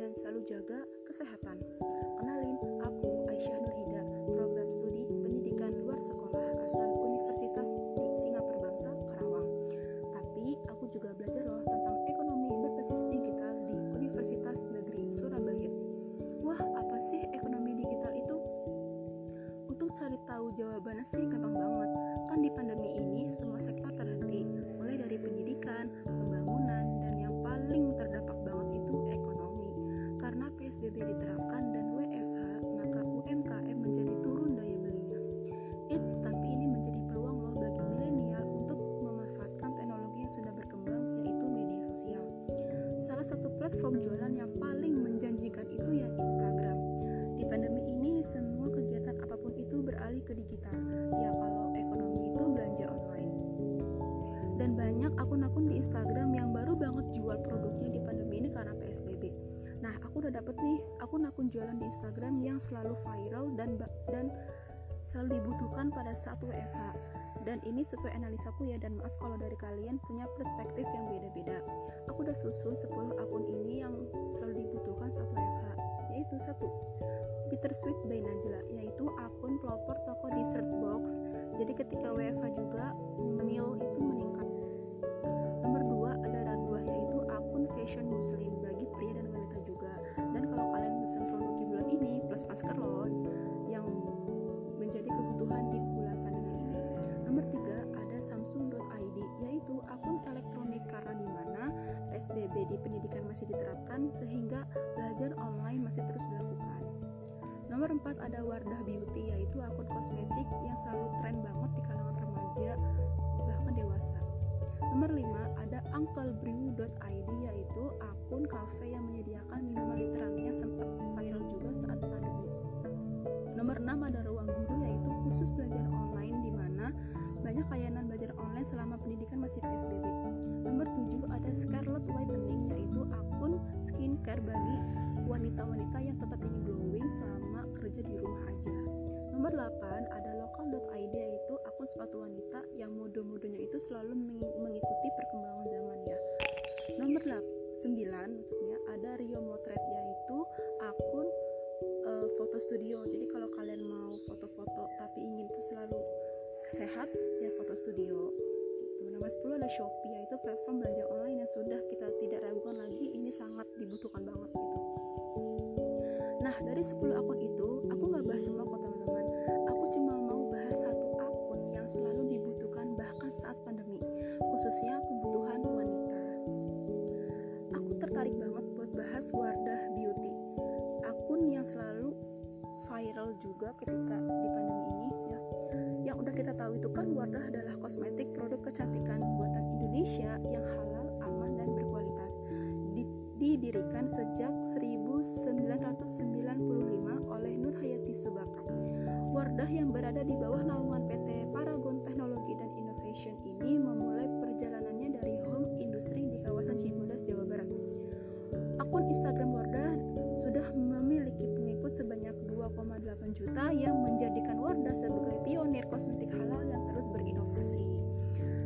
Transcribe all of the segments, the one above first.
dan selalu jaga kesehatan. Kenalin, aku Aisyah Nurhida, program studi pendidikan luar sekolah asal Universitas Singapura Bangsa, Karawang. Tapi aku juga belajar loh tentang ekonomi berbasis digital di Universitas Negeri Surabaya. Wah, apa sih ekonomi digital itu? Untuk cari tahu jawabannya sih gampang banget. Kan di pandemi ini semua sektor terhenti, mulai dari pendidikan, pembangunan, platform jualan yang paling menjanjikan itu ya Instagram. Di pandemi ini semua kegiatan apa pun itu beralih ke digital. Ya kalau ekonomi itu belanja online. Dan banyak akun-akun di Instagram yang baru banget jual produknya di pandemi ini karena PSBB. Nah, aku udah dapet nih akun-akun jualan di Instagram yang selalu viral dan dan selalu dibutuhkan pada saat WFH dan ini sesuai analisaku ya dan maaf kalau dari kalian punya perspektif yang beda-beda. Aku udah susun 10 akun ini yang selalu dibutuhkan saat WFH yaitu satu Bittersweet by Najla yaitu akun pelopor toko dessert box. Jadi ketika WFH juga meal itu meningkat. Nomor dua ada Raduah yaitu akun fashion muslim bagi pria dan wanita juga. Dan kalau kalian pesen produk di bulan ini plus masker loh Di pendidikan masih diterapkan sehingga belajar online masih terus dilakukan. Nomor empat ada Wardah Beauty yaitu akun kosmetik yang selalu tren banget di kalangan remaja bahkan dewasa. Nomor lima ada unclebrew.id yaitu akun kafe yang menyediakan minuman literannya sempat viral juga saat pandemi. Nomor enam ada Ruang Guru yaitu kursus belajar online di mana banyak layanan belajar online selama pendidikan masih PSBB. Nomor 7 ada Scarlet Whitening yaitu akun skincare bagi wanita-wanita yang tetap ingin glowing selama kerja di rumah aja. Nomor 8 ada local.id yaitu akun sepatu wanita yang mode-modenya itu selalu mengikuti perkembangan dari 10 akun itu aku nggak bahas semua kok teman-teman. Aku cuma mau bahas satu akun yang selalu dibutuhkan bahkan saat pandemi khususnya kebutuhan wanita. Aku tertarik banget buat bahas Wardah Beauty akun yang selalu viral juga ketika di pandemi ini ya yang udah kita tahu itu kan Wardah adalah kosmetik produk kecantikan buatan Indonesia yang halal, aman, dan berkualitas. Didirikan sejak 1995 oleh Nur Hayati Subaka. Wardah yang berada di bawah naungan PT Paragon Teknologi dan Innovation ini memulai perjalanannya dari home industry di kawasan Cibodas, Jawa Barat. Akun Instagram Wardah sudah memiliki pengikut sebanyak 2,8 juta yang menjadikan Wardah sebagai pionir kosmetik halal yang terus berinovasi.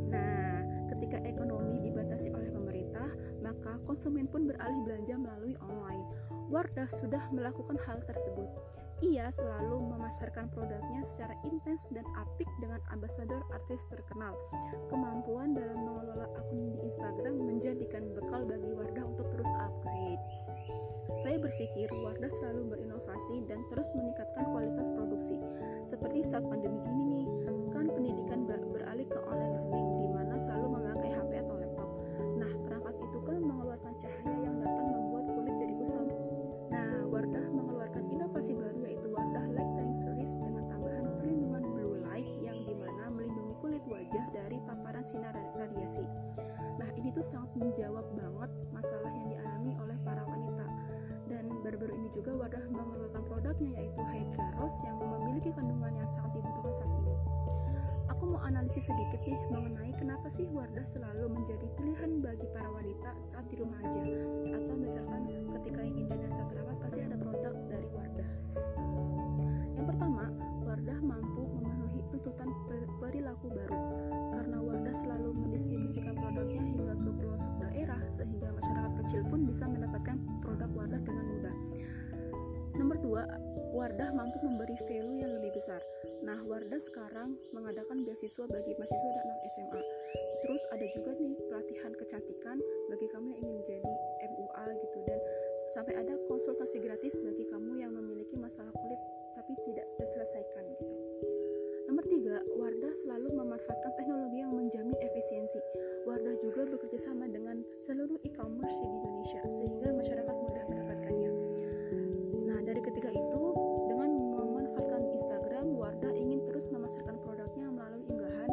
Nah, ketika ekonomi dibatasi oleh pemerintah, maka konsumen pun beralih belanja melalui online. Wardah sudah melakukan hal tersebut. Ia selalu memasarkan produknya secara intens dan apik dengan ambasador artis terkenal. Kemampuan dalam mengelola akun di Instagram menjadikan bekal bagi Wardah untuk terus upgrade. Saya berpikir Wardah selalu berinovasi dan terus meningkatkan kualitas produksi. Seperti saat pandemi ini menjawab banget masalah yang dialami oleh para wanita dan baru-baru ini juga Wardah mengeluarkan produknya yaitu Hydra Rose yang memiliki kandungan yang sangat dibutuhkan saat ini. Aku mau analisis sedikit nih mengenai kenapa sih Wardah selalu menjadi pilihan bagi para wanita saat di rumah aja atau misalkan ketika ingin dandan saat rawat pasti ada produk dari Wardah. Yang pertama, Wardah mampu memenuhi tuntutan perilaku baru karena Wardah selalu mendistribusikan produknya sehingga masyarakat kecil pun bisa mendapatkan produk Wardah dengan mudah. Nomor dua, Wardah mampu memberi value yang lebih besar. Nah, Wardah sekarang mengadakan beasiswa bagi mahasiswa dan anak SMA. Terus ada juga nih pelatihan kecantikan bagi kamu yang ingin menjadi MUA gitu dan sampai ada konsultasi gratis bagi kamu yang memiliki masalah kulit tapi tidak terselesaikan gitu. Nomor tiga, Wardah selalu memanfaatkan teknologi yang menjamin efisiensi. Wardah juga bekerja sama dengan seluruh e-commerce di Indonesia sehingga masyarakat mudah mendapatkannya. Nah, dari ketiga itu, dengan memanfaatkan Instagram, Wardah ingin terus memasarkan produknya melalui unggahan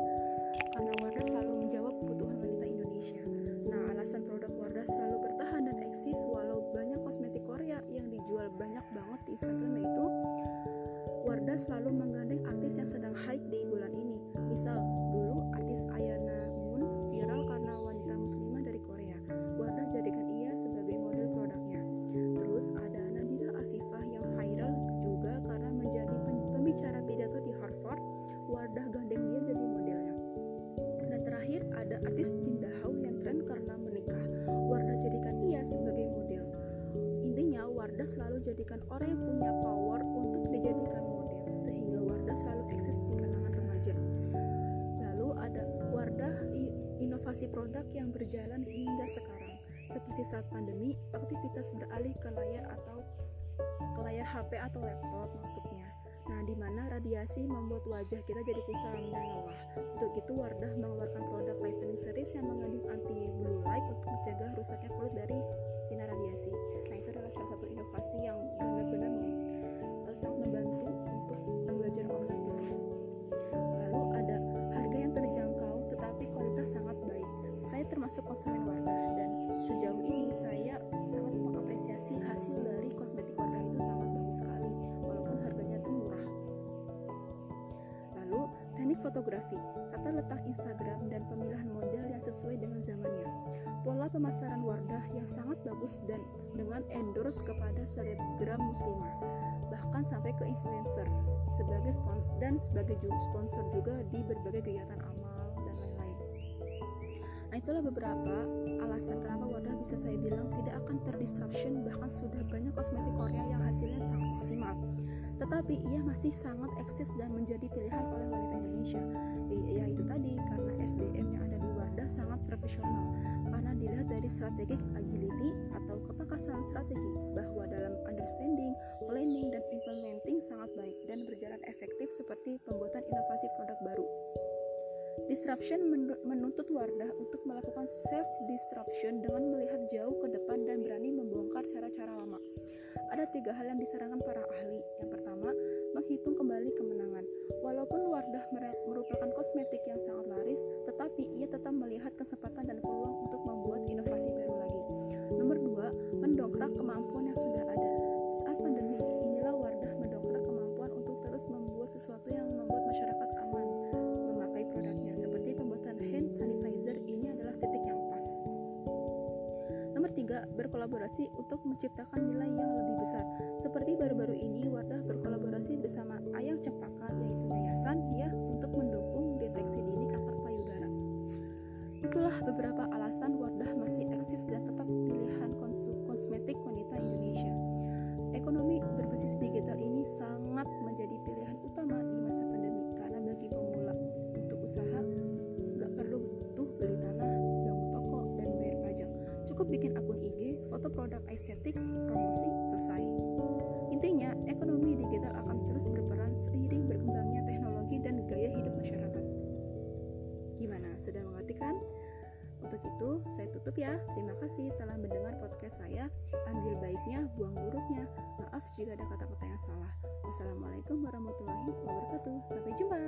karena Wardah selalu menjawab kebutuhan wanita Indonesia. Nah, alasan produk Wardah selalu bertahan dan eksis walau banyak kosmetik Korea yang dijual banyak banget di Instagram yaitu Wardah selalu menggandeng artis yang sedang hype di bulan ini. Misal, dulu artis Ayana Moon viral karena wanita muslimah dari Korea. Wardah jadikan ia sebagai model produknya. Terus ada Nadira Afifah yang viral juga karena menjadi pembicara pidato di Harvard. Wardah gandeng dia jadi modelnya. Dan terakhir ada artis Dinda Hau yang tren karena menikah. Wardah jadikan ia sebagai model. Intinya Wardah selalu jadikan orang yang punya inovasi produk yang berjalan hingga sekarang. Seperti saat pandemi, aktivitas beralih ke layar atau ke layar HP atau laptop maksudnya. Nah, di mana radiasi membuat wajah kita jadi kusam dan lelah. Untuk itu, Wardah mengeluarkan produk lightening series yang mengandung anti blue light untuk mencegah rusaknya kulit dari sinar radiasi. Nah, itu adalah salah satu inovasi yang benar-benar uh, sangat membantu untuk pembelajaran online. Lalu termasuk konsumen Wardah dan sejauh ini saya sangat mengapresiasi hasil dari kosmetik Wardah itu sangat bagus sekali walaupun harganya itu murah. Lalu teknik fotografi, tata letak Instagram dan pemilihan model yang sesuai dengan zamannya. Pola pemasaran Wardah yang sangat bagus dan dengan endorse kepada selebgram muslimah, bahkan sampai ke influencer sebagai dan sebagai sponsor juga di berbagai kegiatan amal. Nah itulah beberapa alasan kenapa Wardah bisa saya bilang tidak akan terdisruption bahkan sudah banyak kosmetik Korea yang hasilnya sangat maksimal. Tetapi ia masih sangat eksis dan menjadi pilihan oleh wanita Indonesia. Ya itu tadi karena SDM yang ada di Wardah sangat profesional karena dilihat dari strategic agility atau kepakasan strategi bahwa dalam understanding, planning, dan implementing sangat baik dan berjalan efektif seperti pembuatan inovasi produk baru. Disruption menuntut Wardah untuk melakukan self-disruption dengan melihat jauh ke depan dan berani membongkar cara-cara lama. Ada tiga hal yang disarankan para ahli. Yang pertama, menghitung kembali kemenangan. Walaupun Wardah merupakan kosmetik yang sangat laris, tetapi ia tetap melihat kesempatan dan peluang untuk membuat inovasi baru lagi. Berkolaborasi untuk menciptakan nilai yang lebih besar. Seperti baru-baru ini, Wardah berkolaborasi bersama Ayang Cempaka, yaitu yayasan ya untuk mendukung deteksi dini kanker payudara. Itulah beberapa alasan Wardah masih eksis dan tetap pilihan kosmetik wanita Indonesia. Ekonomi berbasis digital ini sangat menjadi pilihan utama di masa pandemi karena bagi pemula untuk usaha nggak perlu tuh beli tanah, bangun toko, dan bayar pajak. Cukup bikin IG, foto produk estetik, promosi, selesai. Intinya, ekonomi digital akan terus berperan seiring berkembangnya teknologi dan gaya hidup masyarakat. Gimana? Sudah mengerti kan? Untuk itu, saya tutup ya. Terima kasih telah mendengar podcast saya. Ambil baiknya, buang buruknya. Maaf jika ada kata-kata yang salah. Wassalamualaikum warahmatullahi wabarakatuh. Sampai jumpa.